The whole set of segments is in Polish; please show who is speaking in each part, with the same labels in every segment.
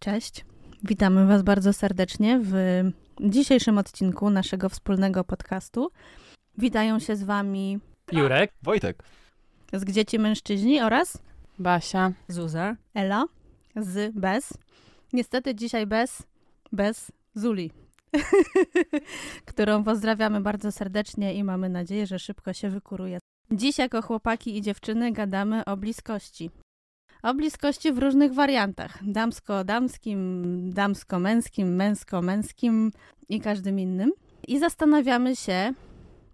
Speaker 1: Cześć. Witamy Was bardzo serdecznie w dzisiejszym odcinku naszego wspólnego podcastu. Witają się z Wami
Speaker 2: Jurek,
Speaker 3: Wojtek.
Speaker 1: z Gdzie Ci Mężczyźni oraz
Speaker 4: Basia.
Speaker 5: Zuza.
Speaker 1: Ela z Bez. Niestety dzisiaj bez, bez Zuli, którą pozdrawiamy bardzo serdecznie i mamy nadzieję, że szybko się wykuruje. Dziś jako chłopaki i dziewczyny gadamy o bliskości. O bliskości w różnych wariantach. Damsko-damskim, damsko-męskim, męsko-męskim i każdym innym. I zastanawiamy się,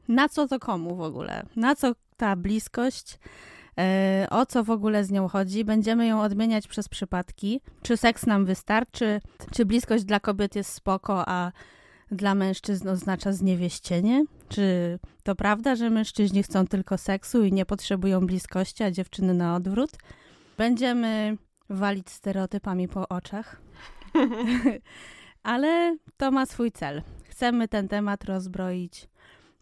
Speaker 1: na co to komu w ogóle? Na co ta bliskość? e, O co w ogóle z nią chodzi? Będziemy ją odmieniać przez przypadki. Czy seks nam wystarczy? Czy bliskość dla kobiet jest spoko, a dla mężczyzn oznacza zniewieścienie? Czy to prawda, że mężczyźni chcą tylko seksu i nie potrzebują bliskości, a dziewczyny na odwrót? Będziemy walić stereotypami po oczach. Ale to ma swój cel. Chcemy ten temat rozbroić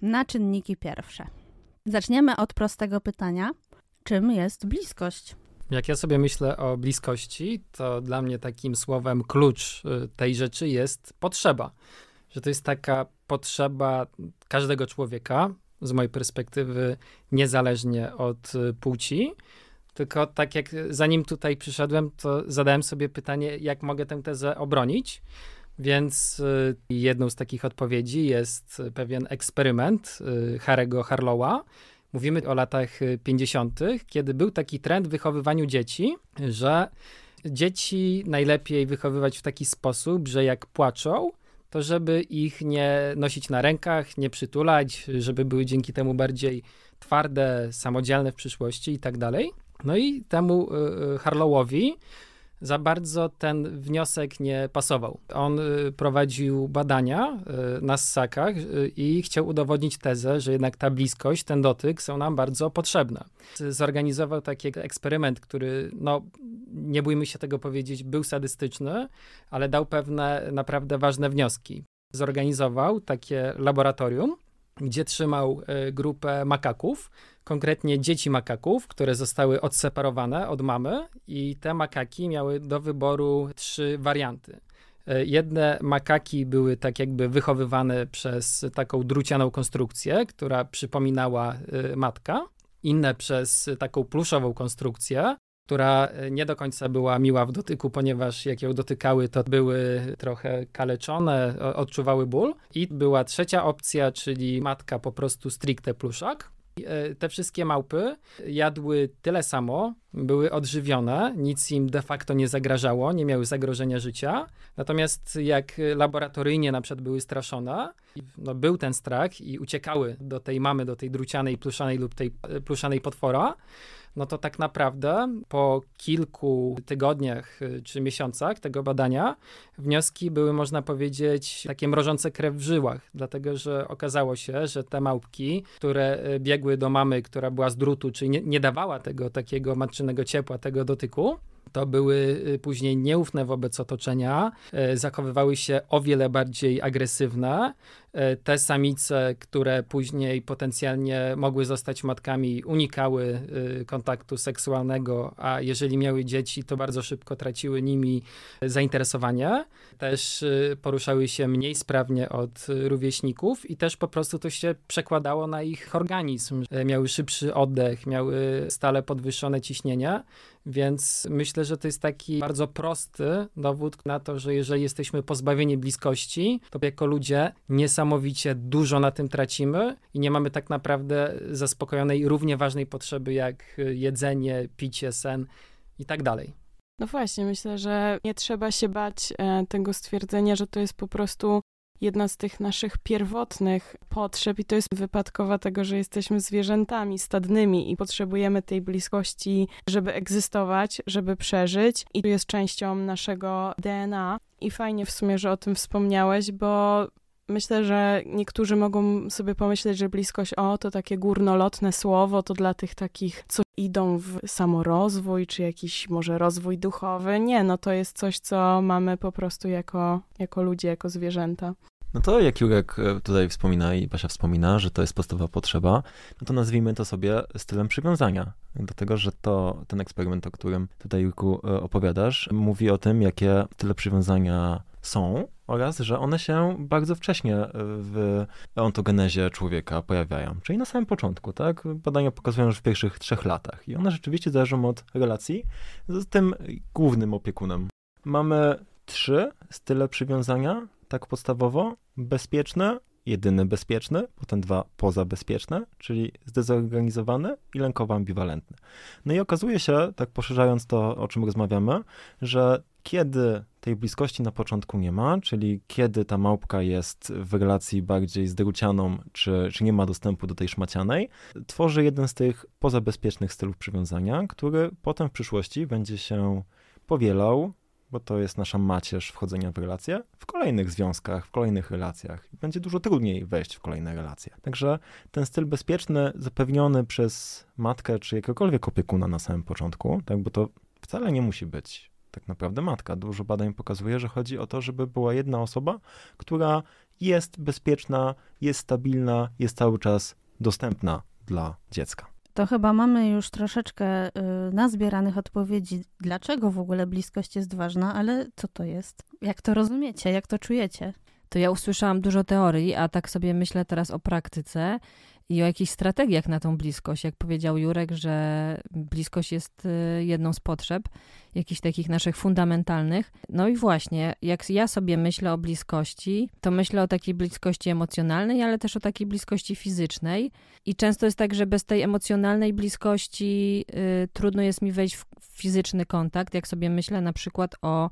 Speaker 1: na czynniki pierwsze. Zaczniemy od prostego pytania. Czym jest bliskość?
Speaker 2: jak ja sobie myślę o bliskości, to dla mnie takim słowem klucz y, tej rzeczy jest potrzeba. Że to jest taka potrzeba każdego człowieka, z mojej perspektywy, niezależnie od y, płci. Tylko tak jak zanim tutaj przyszedłem, to zadałem sobie pytanie, jak mogę tę tezę obronić. Więc y, jedną z takich odpowiedzi jest pewien eksperyment Harego Harlowa. Mówimy o latach y, 50., kiedy był taki trend w wychowywaniu dzieci, że dzieci najlepiej wychowywać w taki sposób, że jak płaczą, to żeby ich nie nosić na rękach, nie przytulać, żeby były dzięki temu bardziej twarde, samodzielne w przyszłości i tak dalej. No i temu y, y, Harlowowi za bardzo ten wniosek nie pasował. On y, prowadził badania na ssakach i chciał udowodnić tezę, że jednak ta bliskość, ten dotyk są nam bardzo potrzebne. Zorganizował taki eksperyment, który, no, nie bójmy się tego powiedzieć, był sadystyczny, ale dał pewne naprawdę ważne wnioski. Zorganizował takie laboratorium, gdzie trzymał y, grupę makaków, konkretnie dzieci makaków, które zostały odseparowane od mamy i te makaki miały do wyboru trzy warianty. E, Jedne makaki były tak jakby wychowywane przez taką drucianą konstrukcję, która przypominała e, matka. Inne przez taką pluszową konstrukcję, która e, nie do końca była miła w dotyku, ponieważ jak ją dotykały, to były trochę kaleczone, odczuwały ból. I była trzecia opcja, czyli matka po prostu stricte pluszak. E, Te wszystkie małpy jadły tyle samo, były odżywione, nic im de facto nie zagrażało, nie miały zagrożenia życia. Natomiast jak laboratoryjnie na przykład były straszone, no był ten strach i uciekały do tej mamy, do tej drucianej, pluszanej lub tej e, pluszanej potwora, no to tak naprawdę po kilku tygodniach y, czy miesiącach tego badania wnioski były, można powiedzieć, takie mrożące krew w żyłach, dlatego że okazało się, że te małpki, które y, biegły do mamy, która była z drutu, czyli nie, nie dawała tego takiego matczynego ciepła, tego dotyku, to były y, później nieufne wobec otoczenia, y, zachowywały się o wiele bardziej agresywne. Y, Te samice, które później potencjalnie mogły zostać matkami, unikały y, kontaktu seksualnego, a jeżeli miały dzieci, to bardzo szybko traciły nimi zainteresowanie. Też y, poruszały się mniej sprawnie od rówieśników i też po prostu to się przekładało na ich organizm. Miały szybszy oddech, miały stale podwyższone ciśnienie. Więc myślę, że to jest taki bardzo prosty dowód na to, że jeżeli jesteśmy pozbawieni bliskości, to jako ludzie niesamowicie dużo na tym tracimy i nie mamy tak naprawdę zaspokojonej równie ważnej potrzeby jak jedzenie, picie, sen i tak dalej.
Speaker 4: No właśnie, myślę, że nie trzeba się bać e, tego stwierdzenia, że to jest po prostu jedna z tych naszych pierwotnych potrzeb i to jest wypadkowa tego, że jesteśmy zwierzętami stadnymi i potrzebujemy tej bliskości, żeby egzystować, żeby przeżyć i to jest częścią naszego DNA i fajnie w sumie, że o tym wspomniałeś, bo Myślę, że niektórzy mogą sobie pomyśleć, że bliskość, o, to takie górnolotne słowo, to dla tych takich, co idą w samorozwój, czy jakiś może rozwój duchowy. Nie, no to jest coś, co mamy po prostu jako, jako ludzie, jako zwierzęta.
Speaker 3: No to jak Jurek e, tutaj wspomina i Basia wspomina, że to jest podstawowa potrzeba, no to nazwijmy to sobie stylem przywiązania. Do tego, że to ten eksperyment, o którym tutaj Jurku e, opowiadasz, mówi o tym, jakie style przywiązania są oraz, że one się bardzo wcześnie e, w ontogenezie człowieka pojawiają, czyli na samym początku, tak? Badania pokazują, że w pierwszych trzech latach i one rzeczywiście zależą od relacji z tym głównym opiekunem. Mamy trzy style przywiązania, tak podstawowo, bezpieczne, jedyny bezpieczny, potem dwa pozabezpieczne, czyli zdezorganizowany i lękowo ambiwalentny. No i okazuje się, tak poszerzając to, o czym rozmawiamy, że kiedy tej bliskości na początku nie ma, czyli kiedy ta małpka jest w relacji bardziej zdrucianą, czy, czy nie ma dostępu do tej szmacianej, tworzy jeden z tych pozabezpiecznych stylów przywiązania, który potem w przyszłości będzie się powielał, bo to jest nasza macierz wchodzenia w relacje, w kolejnych związkach, w kolejnych relacjach. Będzie dużo trudniej wejść w kolejne relacje. Także ten styl bezpieczny, zapewniony przez matkę czy jakiegokolwiek opiekuna na samym początku, tak, bo to wcale nie musi być tak naprawdę matka. Dużo badań pokazuje, że chodzi o to, żeby była jedna osoba, która jest bezpieczna, jest stabilna, jest cały czas dostępna dla dziecka.
Speaker 1: To chyba mamy już troszeczkę y, nazbieranych odpowiedzi, dlaczego w ogóle bliskość jest ważna, ale co to jest? Jak to rozumiecie? Jak to czujecie?
Speaker 5: To ja usłyszałam dużo teorii, a tak sobie myślę teraz o praktyce i o jakichś strategiach na tą bliskość. Jak powiedział Jurek, że bliskość jest y, jedną z potrzeb, jakichś takich naszych fundamentalnych. No i właśnie, jak ja sobie myślę o bliskości, to myślę o takiej bliskości emocjonalnej, ale też o takiej bliskości fizycznej. I często jest tak, że bez tej emocjonalnej bliskości y, trudno jest mi wejść w fizyczny kontakt. Jak sobie myślę na przykład o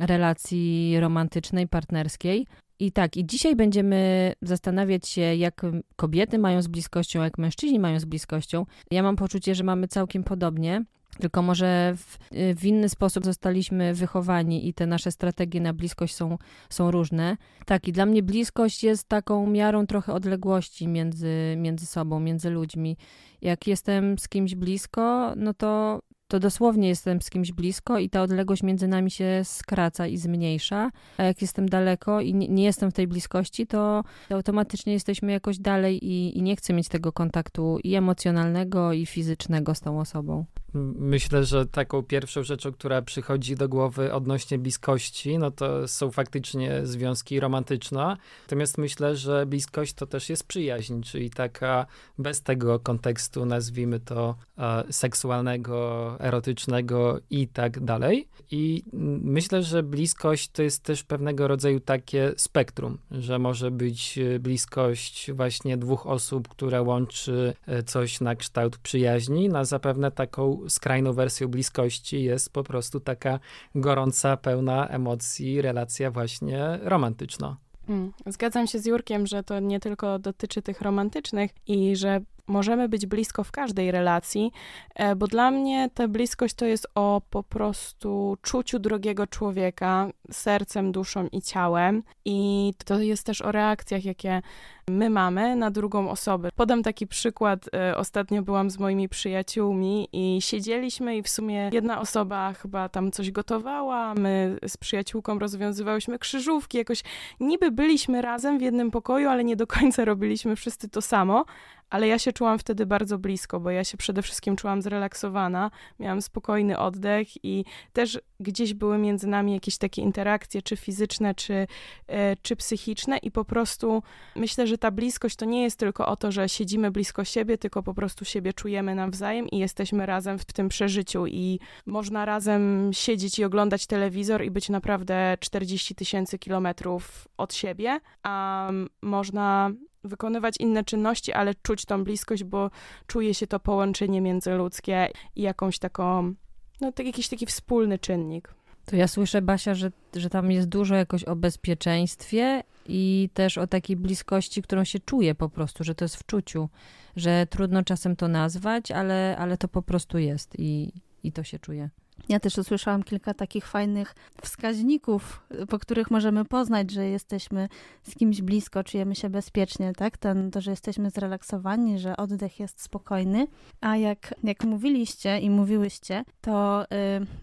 Speaker 5: relacji romantycznej, partnerskiej, i tak, i dzisiaj będziemy zastanawiać się, jak kobiety mają z bliskością, jak mężczyźni mają z bliskością. Ja mam poczucie, że mamy całkiem podobnie. Tylko może w, w, inny sposób zostaliśmy wychowani i te nasze strategie na bliskość są, są różne. Tak, i dla mnie bliskość jest taką miarą trochę odległości między, między sobą, między ludźmi. Jak jestem z kimś blisko, no to to dosłownie jestem z kimś blisko i ta odległość między nami się skraca i zmniejsza, a jak jestem daleko i nie, nie jestem w tej bliskości, to, to, automatycznie jesteśmy jakoś dalej i, i nie chcę mieć tego kontaktu i emocjonalnego, i fizycznego z tą osobą.
Speaker 2: Myślę, że taką pierwszą rzeczą, która przychodzi do głowy odnośnie bliskości, no to są faktycznie związki romantyczne. Natomiast myślę, że bliskość to też jest przyjaźń, czyli taka bez tego kontekstu, nazwijmy to e, seksualnego, erotycznego i tak dalej. I myślę, że bliskość to jest też pewnego rodzaju takie spektrum, że może być e, bliskość właśnie dwóch osób, które łączy e, coś na kształt przyjaźni, na zapewne taką skrajną wersją bliskości jest po prostu taka gorąca, pełna emocji relacja właśnie romantyczna.
Speaker 4: Mm, zgadzam się z Jurkiem, że to nie tylko dotyczy tych romantycznych i że możemy być blisko w każdej relacji, e, bo dla mnie ta bliskość to jest o po prostu czuciu drugiego człowieka sercem, duszą i ciałem. I to jest też o reakcjach, jakie my mamy na drugą osobę. Podam taki przykład. E, ostatnio byłam z moimi przyjaciółmi i siedzieliśmy i w sumie jedna osoba chyba tam coś gotowała, my z przyjaciółką rozwiązywałyśmy krzyżówki, jakoś niby byliśmy razem w jednym pokoju, ale nie do końca robiliśmy wszyscy to samo ale ja się czułam wtedy bardzo blisko, bo ja się przede wszystkim czułam zrelaksowana, miałam spokojny oddech i też gdzieś były między nami jakieś takie interakcje, czy fizyczne, czy, e, czy psychiczne i po prostu myślę, że ta bliskość to nie jest tylko o to, że siedzimy blisko siebie, tylko po prostu siebie czujemy nawzajem i jesteśmy razem w tym przeżyciu i można razem siedzieć i oglądać telewizor i być naprawdę 40 tysięcy kilometrów od siebie, a można wykonywać inne czynności, ale czuć tą bliskość, bo czuje się to połączenie międzyludzkie i jakąś taką, no tak, jakiś taki wspólny czynnik.
Speaker 5: To ja słyszę, Basia, że, że tam jest dużo jakoś o bezpieczeństwie i też o takiej bliskości, którą się czuje po prostu, że to jest w czuciu, że trudno czasem to nazwać, ale, ale to po prostu jest i, i to się czuje.
Speaker 1: Ja też usłyszałam kilka takich fajnych wskaźników, po których możemy poznać, że jesteśmy z kimś blisko, czujemy się bezpiecznie, tak? Ten, to, że jesteśmy zrelaksowani, że oddech jest spokojny. A jak, jak mówiliście i mówiłyście, to y,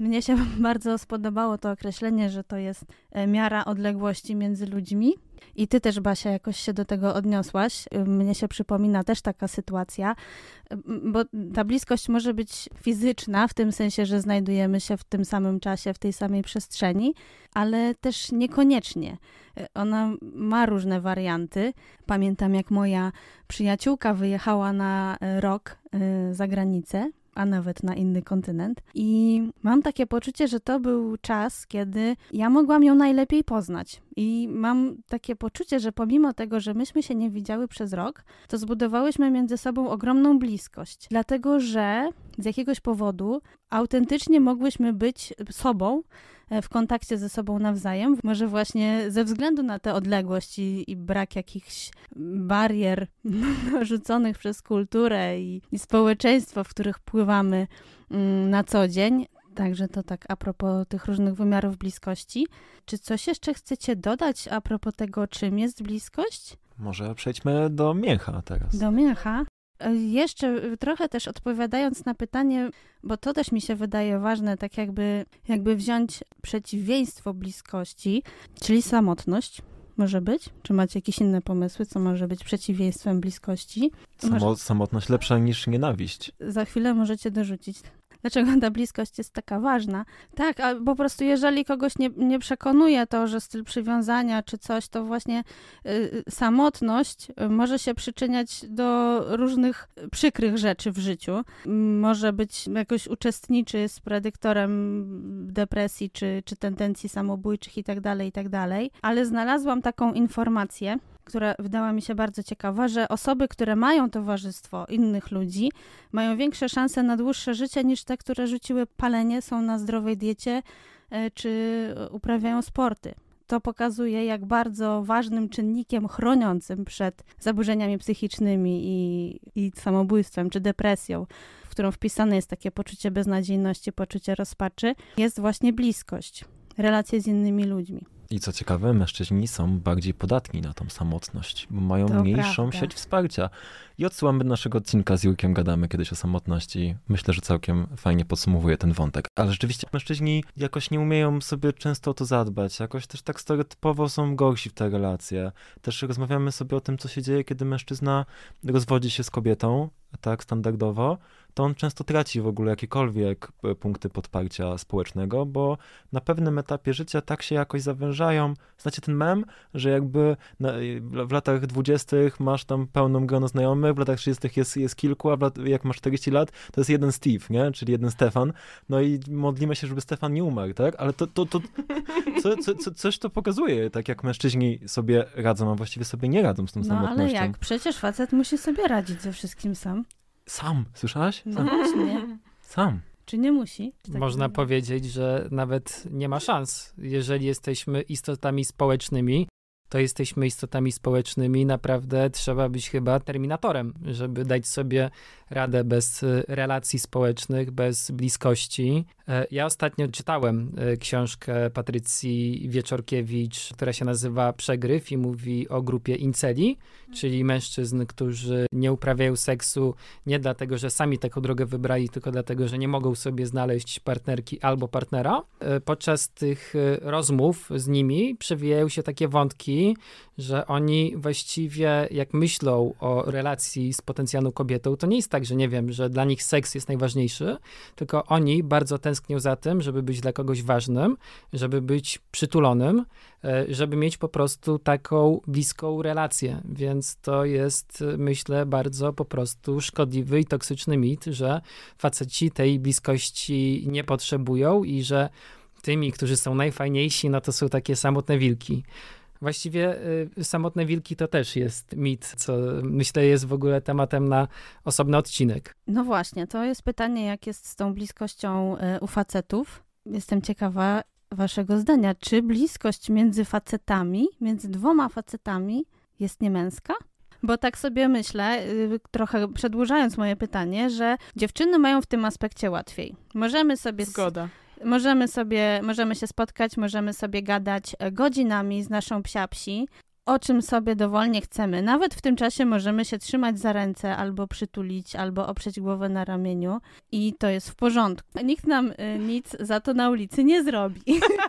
Speaker 1: mnie się bardzo spodobało to określenie, że to jest y, miara odległości między ludźmi I ty też, Basia, jakoś się do tego odniosłaś. Mnie się przypomina też taka sytuacja, bo ta bliskość może być fizyczna, w tym sensie, że znajdujemy się w tym samym czasie, w tej samej przestrzeni, ale też niekoniecznie. Ona ma różne warianty. Pamiętam, jak moja przyjaciółka wyjechała na rok y, za granicę a nawet na inny kontynent. I mam takie poczucie, że to był czas, kiedy ja mogłam ją najlepiej poznać. I mam takie poczucie, że pomimo tego, że myśmy się nie widziały przez rok, to zbudowałyśmy między sobą ogromną bliskość. Dlatego, że z jakiegoś powodu autentycznie mogłyśmy być sobą, w kontakcie ze sobą nawzajem. Może właśnie ze względu na tę odległość i, i brak jakichś barier narzuconych przez kulturę i, i społeczeństwo, w których pływamy mm, na co dzień. Także to tak a propos tych różnych wymiarów bliskości. Czy coś jeszcze chcecie dodać a propos tego, czym jest bliskość?
Speaker 3: Może przejdźmy do mięcha teraz.
Speaker 1: Do mięcha. E, jeszcze trochę też odpowiadając na pytanie, bo to też mi się wydaje ważne, tak jakby, jakby wziąć przeciwieństwo bliskości, czyli samotność. Może być? Czy macie jakieś inne pomysły, co może być przeciwieństwem bliskości?
Speaker 3: Samo, może... Samotność lepsza niż nienawiść.
Speaker 1: Za chwilę możecie dorzucić dlaczego ta bliskość jest taka ważna. Tak, a po prostu jeżeli kogoś nie, nie przekonuje to, że styl przywiązania czy coś, to właśnie y, y samotność y, może się przyczyniać do różnych przykrych rzeczy w życiu. Może być jakoś uczestniczy z predyktorem depresji czy, czy tendencji samobójczych itd., tak itd., tak ale znalazłam taką informację, która wydała mi się bardzo ciekawa, że osoby, które mają towarzystwo innych ludzi, mają większe szanse na dłuższe życie niż te, które rzuciły palenie, są na zdrowej diecie e, czy uprawiają sporty. To pokazuje, jak bardzo ważnym czynnikiem chroniącym przed zaburzeniami psychicznymi i, i samobójstwem czy depresją, w którą wpisane jest takie poczucie beznadziejności, poczucie rozpaczy, jest właśnie bliskość, relacje z innymi ludźmi.
Speaker 3: I co ciekawe, mężczyźni są bardziej podatni na tą samotność, bo mają to mniejszą prawda. sieć wsparcia. I odsyłamy do naszego odcinka z Jurkiem Gadamy kiedyś o samotności. Myślę, że całkiem fajnie podsumowuje ten wątek. Ale rzeczywiście mężczyźni jakoś nie umieją sobie często o to zadbać. Jakoś też tak stereotypowo są gorsi w te relacje. Też rozmawiamy sobie o tym, co się dzieje, kiedy mężczyzna rozwodzi się z kobietą, tak standardowo, to on często traci w ogóle jakiekolwiek e, punkty podparcia społecznego, bo na pewnym etapie życia tak się jakoś zawężają. Znacie ten mem, że jakby na, w latach dwudziestych masz tam pełną grono znajomych, w latach 30 jest, jest kilku, a lat, jak masz 40 lat, to jest jeden Steve, nie? Czyli jeden Stefan. No i modlimy się, żeby Stefan nie umarł, tak? Ale to, to, to co, co, co, coś to pokazuje, tak jak mężczyźni sobie radzą, a właściwie sobie nie radzą z tą
Speaker 1: no,
Speaker 3: samotnością.
Speaker 1: No ale jak? Przecież facet musi sobie radzić ze wszystkim sam.
Speaker 3: Sam, słyszałaś?
Speaker 1: No sam. Właśnie.
Speaker 3: Sam.
Speaker 1: Czy nie musi?
Speaker 2: Można powiedzieć, że nawet nie ma szans. Jeżeli jesteśmy istotami społecznymi, to jesteśmy istotami społecznymi. Naprawdę trzeba być chyba terminatorem, żeby dać sobie radę bez y, relacji społecznych, bez bliskości. E, ja ostatnio czytałem y, książkę Patrycji Wieczorkiewicz, która się nazywa Przegryw i mówi o grupie inceli, czyli mężczyzn, którzy nie uprawiają seksu nie dlatego, że sami taką drogę wybrali, tylko dlatego, że nie mogą sobie znaleźć partnerki albo partnera. E, podczas tych rozmów z nimi przewijają się takie wątki, że oni właściwie jak myślą o relacji z potencjalną kobietą, to nie jest tak, że nie wiem, że dla nich seks jest najważniejszy, tylko oni bardzo tęsknią za tym, żeby być dla kogoś ważnym, żeby być przytulonym, e, żeby mieć po prostu taką bliską relację. Więc to jest, myślę, bardzo po prostu szkodliwy i toksyczny mit, że faceci tej bliskości nie potrzebują i że tymi, którzy są najfajniejsi, no to są takie samotne wilki. Właściwie y, samotne wilki to też jest mit, co myślę jest w ogóle tematem na osobny odcinek.
Speaker 1: No właśnie, to jest pytanie, jak jest z tą bliskością y, u facetów. Jestem ciekawa waszego zdania. Czy bliskość między facetami, między dwoma facetami jest niemęska? Bo tak sobie myślę, y, trochę przedłużając moje pytanie, że dziewczyny mają w tym aspekcie łatwiej. Możemy sobie.
Speaker 4: Zgoda.
Speaker 1: Możemy sobie, możemy się spotkać, możemy sobie gadać e, godzinami z naszą psiapsi, o czym sobie dowolnie chcemy. Nawet w tym czasie możemy się trzymać za ręce, albo przytulić, albo oprzeć głowę na ramieniu i to jest w porządku. Nikt nam y, nic za to na ulicy nie zrobi.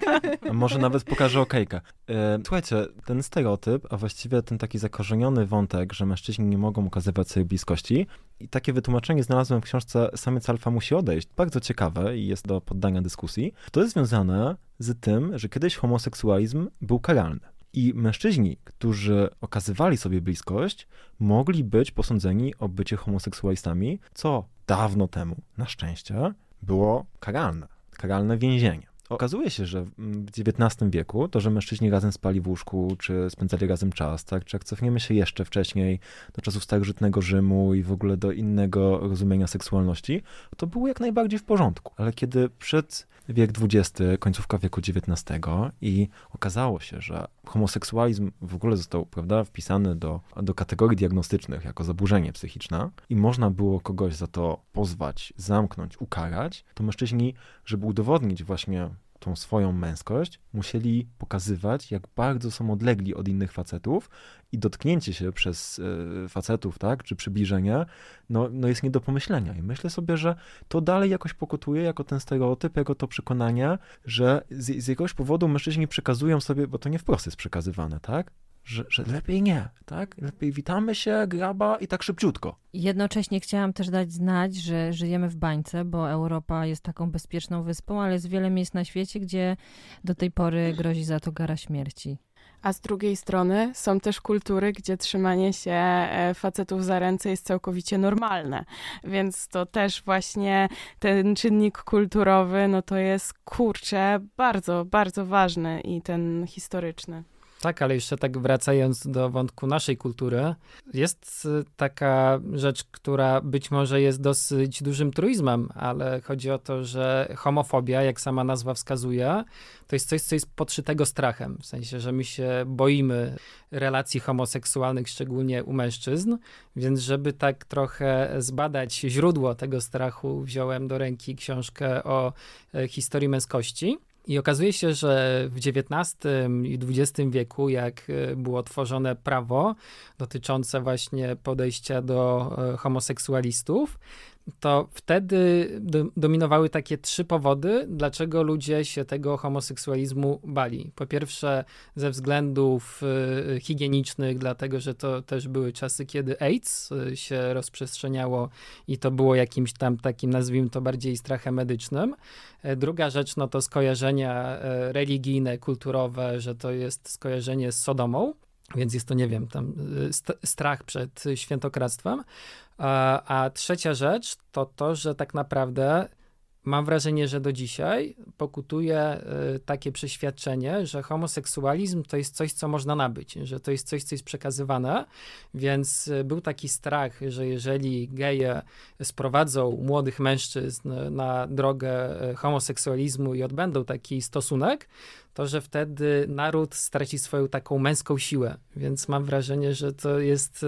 Speaker 3: A może nawet pokaże okejkę. E, słuchajcie, ten stereotyp, a właściwie ten taki zakorzeniony wątek, że mężczyźni nie mogą ukazywać swojej bliskości i takie wytłumaczenie znalazłem w książce Samiec Alfa musi odejść. Bardzo ciekawe i jest do poddania dyskusji. To jest związane z tym, że kiedyś homoseksualizm był karalny. I mężczyźni, którzy okazywali sobie bliskość, mogli być posądzeni o bycie homoseksualistami, co dawno temu, na szczęście, było karalne. Karalne więzienie. Okazuje się, że w XIX wieku to, że mężczyźni razem spali w łóżku, czy spędzali razem czas, tak, czy jak cofniemy się jeszcze wcześniej do czasów starożytnego Rzymu i w ogóle do innego rozumienia seksualności, to było jak najbardziej w porządku. Ale kiedy przed wiek XX, końcówka wieku XIX i okazało się, że homoseksualizm w ogóle został, prawda, wpisany do, do kategorii diagnostycznych jako zaburzenie psychiczne i można było kogoś za to pozwać, zamknąć, ukarać, to mężczyźni, żeby udowodnić właśnie tą swoją męskość, musieli pokazywać, jak bardzo są odlegli od innych facetów i dotknięcie się przez y, facetów, tak, czy przybliżenie, no, no jest nie do pomyślenia. I myślę sobie, że to dalej jakoś pokutuje jako ten stereotyp, jako to przekonanie, że z, z jakiegoś powodu mężczyźni przekazują sobie, bo to nie wprost jest przekazywane, tak, że, że lepiej nie, tak? Lepiej witamy się, graba i tak szybciutko.
Speaker 5: Jednocześnie chciałam też dać znać, że żyjemy w bańce, bo Europa jest taką bezpieczną wyspą, ale jest wiele miejsc na świecie, gdzie do tej pory grozi za to kara śmierci.
Speaker 4: A z drugiej strony są też kultury, gdzie trzymanie się e, facetów za ręce jest całkowicie normalne. Więc to też właśnie ten czynnik kulturowy, no to jest kurczę bardzo, bardzo ważny i ten historyczny.
Speaker 2: Tak, ale jeszcze tak wracając do wątku naszej kultury, jest y, taka rzecz, która być może jest dosyć dużym truizmem, ale chodzi o to, że homofobia, jak sama nazwa wskazuje, to jest coś, co jest podszytego strachem. W sensie, że my się boimy relacji homoseksualnych, szczególnie u mężczyzn, więc żeby tak trochę zbadać źródło tego strachu, wziąłem do ręki książkę o e, historii męskości. I okazuje się, że w XIX i XX wieku, jak e, było tworzone prawo dotyczące właśnie podejścia do e, homoseksualistów, to wtedy dominowały takie trzy powody, dlaczego ludzie się tego homoseksualizmu bali. Po pierwsze, ze względów y, higienicznych, dlatego że to też były czasy, kiedy AIDS y, się rozprzestrzeniało i to było jakimś tam takim, nazwijmy to bardziej strachem medycznym. E, druga rzecz, no to skojarzenia e, religijne, kulturowe, że to jest skojarzenie z Sodomą. Więc jest to, nie wiem, tam y, strach przed świętokradztwem. A, a trzecia rzecz to to, że tak naprawdę mam wrażenie, że do dzisiaj pokutuje y, takie przeświadczenie, że homoseksualizm to jest coś, co można nabyć, że to jest coś, co jest przekazywane, więc y, był taki strach, że jeżeli geje sprowadzą młodych mężczyzn na drogę homoseksualizmu i odbędą taki stosunek, to że wtedy naród straci swoją taką męską siłę. Więc mam wrażenie, że to jest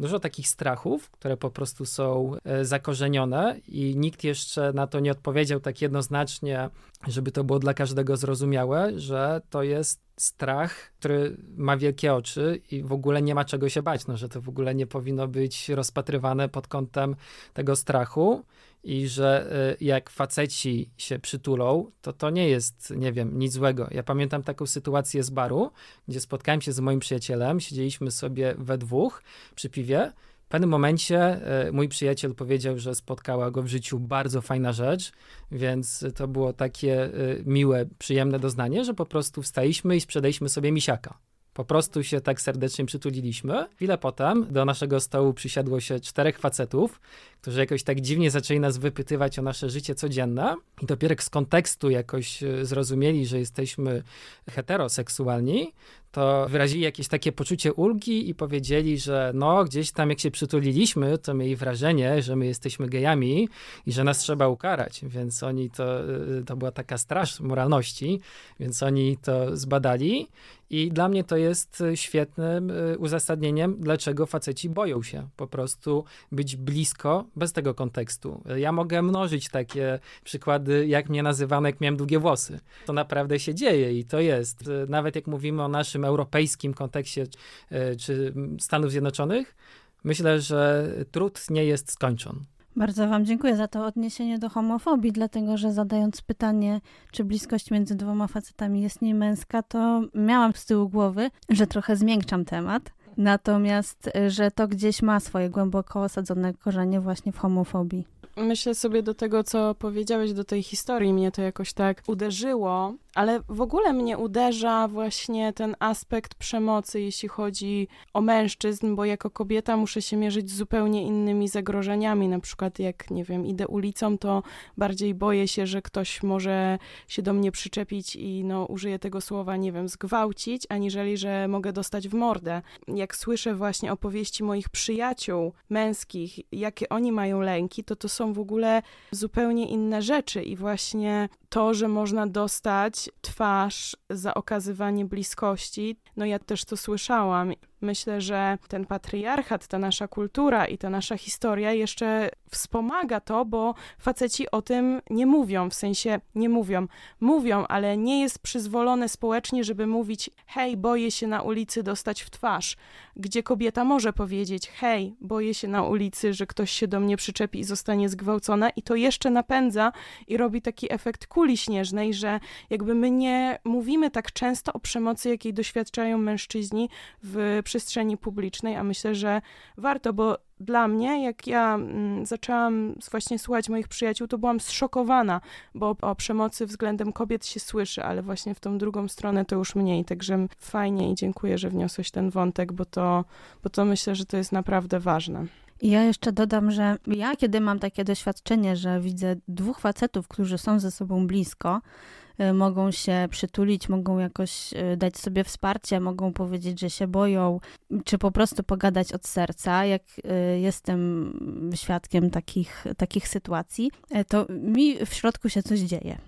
Speaker 2: dużo takich strachów, które po prostu są zakorzenione i nikt jeszcze na to nie odpowiedział tak jednoznacznie, żeby to było dla każdego zrozumiałe, że to jest strach, który ma wielkie oczy i w ogóle nie ma czego się bać, no, że to w ogóle nie powinno być rozpatrywane pod kątem tego strachu i że y, jak faceci się przytulą, to to nie jest, nie wiem, nic złego. Ja pamiętam taką sytuację z baru, gdzie spotkałem się z moim przyjacielem, siedzieliśmy sobie we dwóch przy piwie. W pewnym momencie y, mój przyjaciel powiedział, że spotkała go w życiu bardzo fajna rzecz, więc to było takie y, miłe, przyjemne doznanie, że po prostu wstaliśmy i sprzedaliśmy sobie misiaka. Po prostu się tak serdecznie przytuliliśmy. Chwilę potem do naszego stołu przysiadło się czterech facetów, którzy jakoś tak dziwnie zaczęli nas wypytywać o nasze życie codzienne i dopiero z kontekstu jakoś e, zrozumieli, że jesteśmy heteroseksualni, to wyrazili jakieś takie poczucie ulgi i powiedzieli, że no gdzieś tam jak się przytuliliśmy, to mieli wrażenie, że my jesteśmy gejami i że nas trzeba ukarać, więc oni to, e, to była taka straż moralności, więc oni to zbadali i dla mnie to jest świetnym e, uzasadnieniem, dlaczego faceci boją się po prostu być blisko bez tego kontekstu. Ja mogę mnożyć takie przykłady, jak mnie nazywano, jak miałem długie włosy. To naprawdę się dzieje i to jest. Nawet jak mówimy o naszym europejskim kontekście e, czy Stanów Zjednoczonych, myślę, że trud nie jest skończony.
Speaker 1: Bardzo Wam dziękuję za to odniesienie do homofobii, dlatego że zadając pytanie, czy bliskość między dwoma facetami jest niemęska, to miałam z tyłu głowy, że trochę zmiękczam temat. Natomiast, że to gdzieś ma swoje głęboko osadzone korzenie właśnie w homofobii.
Speaker 4: Myślę sobie do tego, co powiedziałeś do tej historii, mnie to jakoś tak uderzyło, ale w ogóle mnie uderza właśnie ten aspekt przemocy, jeśli chodzi o mężczyzn, bo jako kobieta muszę się mierzyć z zupełnie innymi zagrożeniami. Na przykład, jak nie wiem, idę ulicą, to bardziej boję się, że ktoś może się do mnie przyczepić i no, użyję tego słowa, nie wiem, zgwałcić, aniżeli, że mogę dostać w mordę. Jak słyszę właśnie opowieści moich przyjaciół męskich, jakie oni mają lęki, to to są w ogóle zupełnie inne rzeczy i właśnie to, że można dostać twarz za okazywanie bliskości, no ja też to słyszałam. Myślę, że ten patriarchat, ta nasza kultura i ta nasza historia jeszcze wspomaga to, bo faceci o tym nie mówią, w sensie nie mówią. Mówią, ale nie jest przyzwolone społecznie, żeby mówić: hej, boję się na ulicy dostać w twarz. Gdzie kobieta może powiedzieć: hej, boję się na ulicy, że ktoś się do mnie przyczepi i zostanie zgwałcona, i to jeszcze napędza i robi taki efekt kuli śnieżnej, że jakby my nie mówimy tak często o przemocy, jakiej doświadczają mężczyźni w przestrzeni publicznej, a myślę, że warto, bo dla mnie, jak ja mm, zaczęłam właśnie słuchać moich przyjaciół, to byłam zszokowana, bo o przemocy względem kobiet się słyszy, ale właśnie w tą drugą stronę to już mniej. Także fajnie i dziękuję, że wniosłeś ten wątek, bo to, bo to myślę, że to jest naprawdę ważne.
Speaker 1: Ja jeszcze dodam, że ja, kiedy mam takie doświadczenie, że widzę dwóch facetów, którzy są ze sobą blisko, mogą się przytulić, mogą jakoś y, dać sobie wsparcie, mogą powiedzieć, że się boją, czy po prostu pogadać od serca. Jak y, jestem świadkiem takich, takich sytuacji, to mi w środku się coś dzieje.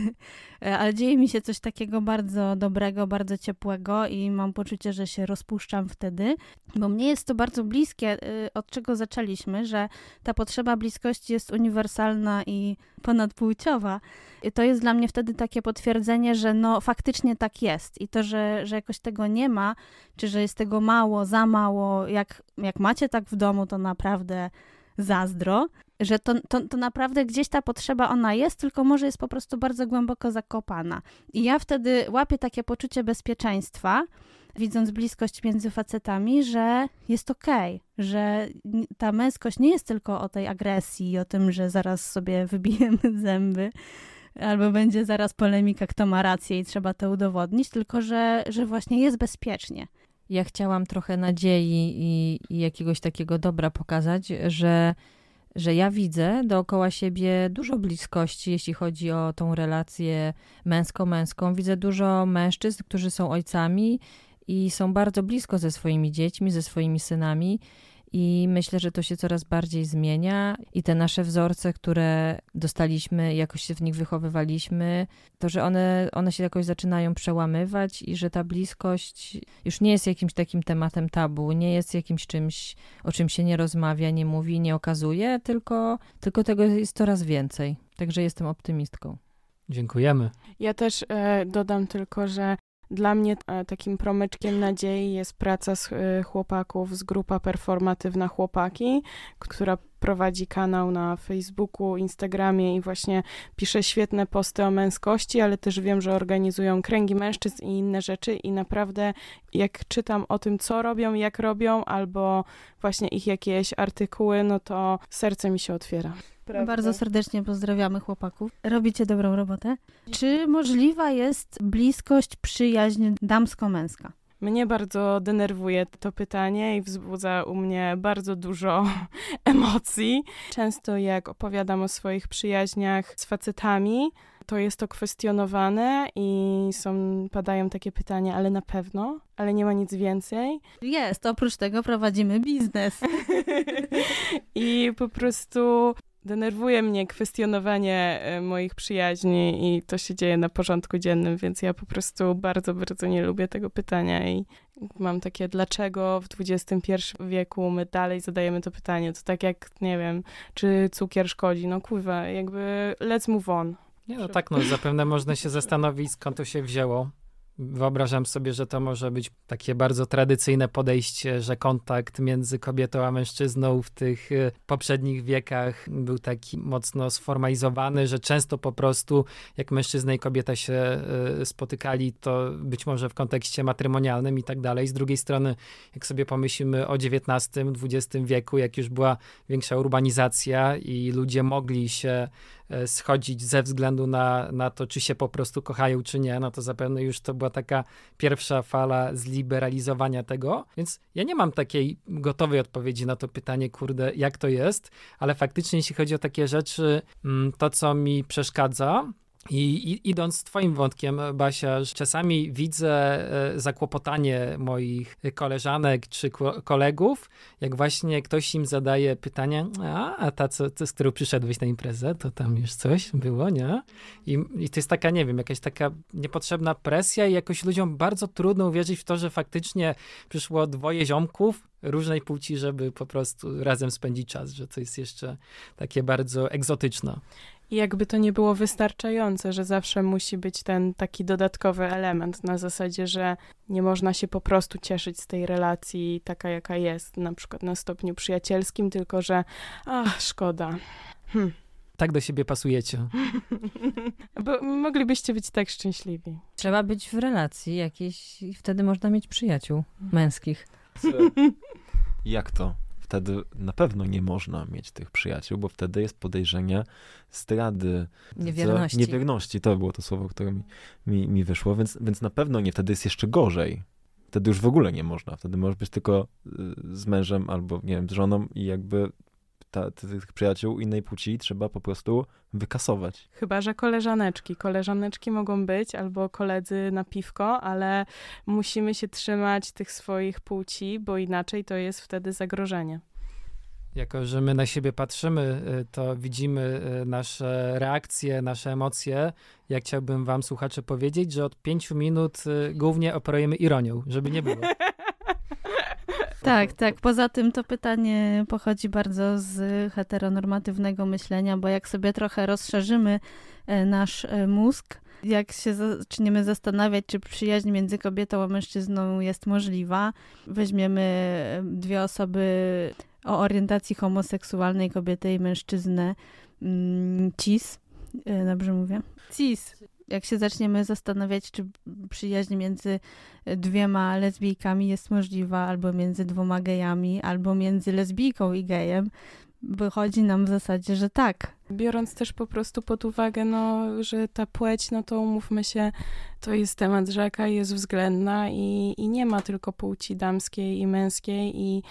Speaker 1: Ale dzieje mi się coś takiego bardzo dobrego, bardzo ciepłego i mam poczucie, że się rozpuszczam wtedy, bo mnie jest to bardzo bliskie, od czego zaczęliśmy, że ta potrzeba bliskości jest uniwersalna i ponadpłciowa. I to jest dla mnie wtedy takie potwierdzenie, że no faktycznie tak jest i to, że, że jakoś tego nie ma, czy że jest tego mało, za mało, jak, jak macie tak w domu, to naprawdę zazdro, że to, to, to naprawdę gdzieś ta potrzeba ona jest, tylko może jest po prostu bardzo głęboko zakopana. I ja wtedy łapię takie poczucie bezpieczeństwa, widząc bliskość między facetami, że jest okej, okay, że ta męskość nie jest tylko o tej agresji, o tym, że zaraz sobie wybijemy zęby, albo będzie zaraz polemika, kto ma rację i trzeba to udowodnić, tylko że, że właśnie jest bezpiecznie.
Speaker 5: Ja chciałam trochę nadziei i, i jakiegoś takiego dobra pokazać, że że ja widzę dookoła siebie dużo bliskości, jeśli chodzi o tą relację męsko-męską. Widzę dużo mężczyzn, którzy są ojcami i są bardzo blisko ze swoimi dziećmi, ze swoimi synami. I myślę, że to się coraz bardziej zmienia i te nasze wzorce, które dostaliśmy, jakoś się w nich wychowywaliśmy, to, że one, one się jakoś zaczynają przełamywać i że ta bliskość już nie jest jakimś takim tematem tabu, nie jest jakimś czymś, o czym się nie rozmawia, nie mówi, nie okazuje, tylko, tylko tego jest coraz więcej. Także jestem optymistką.
Speaker 2: Dziękujemy.
Speaker 4: Ja też e, dodam tylko, że dla mnie e, takim promyczkiem nadziei jest praca z e, chłopaków z grupa performatywna Chłopaki, która prowadzi kanał na Facebooku, Instagramie i właśnie pisze świetne posty o męskości, ale też wiem, że organizują kręgi mężczyzn i inne rzeczy i naprawdę jak czytam o tym, co robią, jak robią, albo właśnie ich jakieś artykuły, no to serce mi się otwiera.
Speaker 1: Prawda? Bardzo serdecznie pozdrawiamy chłopaków. Robicie dobrą robotę. Czy możliwa jest bliskość, przyjaźń damsko-męska?
Speaker 4: Mnie bardzo denerwuje to pytanie i wzbudza u mnie bardzo dużo emocji. Często jak opowiadam o swoich przyjaźniach z facetami, to jest to kwestionowane i są, padają takie pytania, ale na pewno, ale nie ma nic więcej.
Speaker 1: Jest, oprócz tego prowadzimy biznes.
Speaker 4: I po prostu denerwuje mnie kwestionowanie e, moich przyjaźni i to się dzieje na porządku dziennym, więc ja po prostu bardzo, bardzo nie lubię tego pytania i mam takie, dlaczego w XXI wieku my dalej zadajemy to pytanie? To tak jak, nie wiem, czy cukier szkodzi? No kurwa, jakby let's move on.
Speaker 2: Nie, no tak, no zapewne można się zastanowić, skąd to się wzięło Wyobrażam sobie, że to może być takie bardzo tradycyjne podejście, że kontakt między kobietą a mężczyzną w tych e, poprzednich wiekach był taki mocno sformalizowany, że często po prostu jak mężczyzna i kobieta się e, spotykali, to być może w kontekście matrymonialnym i tak dalej. Z drugiej strony, jak sobie pomyślimy o XIX-XX wieku, jak już była większa urbanizacja i ludzie mogli się schodzić ze względu na, na to, czy się po prostu kochają, czy nie, no to zapewne już to była taka pierwsza fala zliberalizowania tego. Więc ja nie mam takiej gotowej odpowiedzi na to pytanie, kurde, jak to jest, ale faktycznie, jeśli chodzi o takie rzeczy, mm, to co mi przeszkadza, i, I, idąc twoim wątkiem, Basia, czasami widzę e, zakłopotanie moich koleżanek czy kolegów, jak właśnie ktoś im zadaje pytanie, a, a ta, co, z którą przyszedłeś na imprezę, to tam już coś było, nie? I, I to jest taka, nie wiem, jakaś taka niepotrzebna presja i jakoś ludziom bardzo trudno uwierzyć w to, że faktycznie przyszło dwoje ziomków, różnej płci, żeby po prostu razem spędzić czas, że to jest jeszcze takie bardzo egzotyczne.
Speaker 4: I jakby to nie było wystarczające, że zawsze musi być ten taki dodatkowy element na zasadzie, że nie można się po prostu cieszyć z tej relacji taka, jaka jest, na przykład na stopniu przyjacielskim, tylko że ach, szkoda. Hm.
Speaker 2: Tak do siebie pasujecie.
Speaker 4: Bo moglibyście być tak szczęśliwi.
Speaker 5: Trzeba być w relacji jakiejś i wtedy można mieć przyjaciół męskich.
Speaker 3: Jak to? Wtedy na pewno nie można mieć tych przyjaciół, bo wtedy jest podejrzenie zdrady.
Speaker 5: Niewierności.
Speaker 3: Niewierności, to było to słowo, które mi, mi, mi wyszło, więc, więc na pewno nie, wtedy jest jeszcze gorzej. Wtedy już w ogóle nie można. Wtedy możesz być tylko y, z mężem albo, nie wiem, z żoną i jakby ta, tych przyjaciół innej płci trzeba po prostu wykasować.
Speaker 4: Chyba, że koleżaneczki. Koleżaneczki mogą być albo koledzy na piwko, ale musimy się trzymać tych swoich płci, bo inaczej to jest wtedy zagrożenie.
Speaker 2: Jako, że my na siebie patrzymy, y, to widzimy y, nasze reakcje, nasze emocje. Ja chciałbym wam, słuchacze, powiedzieć, że od pięciu minut y, głównie operujemy ironią, żeby nie było.
Speaker 1: Tak, tak. Poza tym to pytanie pochodzi bardzo z heteronormatywnego myślenia, bo jak sobie trochę rozszerzymy e, nasz e, mózg, jak się zaczniemy zastanawiać, czy przyjaźń między kobietą a mężczyzną jest możliwa, weźmiemy e, dwie osoby o orientacji homoseksualnej, kobietę i mężczyznę, mm, cis, dobrze mówię? Cis jak się zaczniemy zastanawiać, czy przyjaźń między dwiema lesbijkami jest możliwa, albo między dwoma gejami, albo między lesbijką i gejem, wychodzi nam w zasadzie, że tak.
Speaker 4: Biorąc też po prostu pod uwagę, no, że ta płeć, no to umówmy się, to jest temat rzeka, jest względna i, i nie ma tylko płci damskiej i męskiej i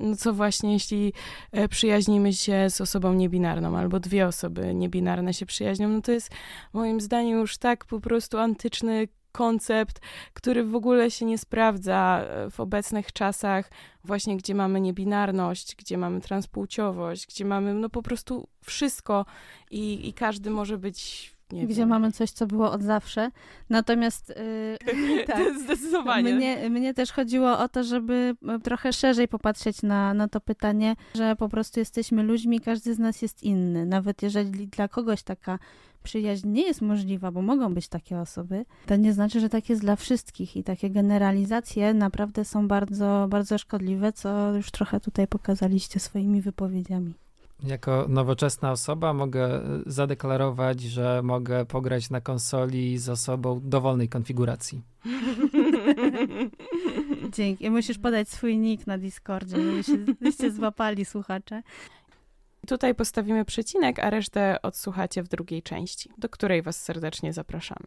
Speaker 4: no co właśnie, jeśli e, przyjaźnimy się z osobą niebinarną, albo dwie osoby niebinarne się przyjaźnią, no to jest moim zdaniem już tak po prostu antyczny koncept, który w ogóle się nie sprawdza e, w obecnych czasach, właśnie gdzie mamy niebinarność, gdzie mamy transpłciowość, gdzie mamy no po prostu wszystko i, i każdy może być
Speaker 1: nie gdzie wiem. mamy coś, co było od zawsze. Natomiast
Speaker 4: yy, tak, zdecydowanie.
Speaker 1: Mnie, mnie też chodziło o to, żeby e, trochę szerzej popatrzeć na, na to pytanie, że po prostu jesteśmy ludźmi, każdy z nas jest inny. Nawet jeżeli dla kogoś taka przyjaźń nie jest możliwa, bo mogą być takie osoby, to nie znaczy, że tak jest dla wszystkich i takie generalizacje naprawdę są bardzo, bardzo szkodliwe, co już trochę tutaj pokazaliście swoimi wypowiedziami.
Speaker 2: Jako nowoczesna osoba mogę e, zadeklarować, że mogę pograć na konsoli z osobą dowolnej konfiguracji.
Speaker 1: Dzięki. Musisz podać swój nick na Discordzie, żebyście złapali słuchacze.
Speaker 4: Tutaj postawimy przecinek, a resztę odsłuchacie w drugiej części, do której Was serdecznie zapraszamy.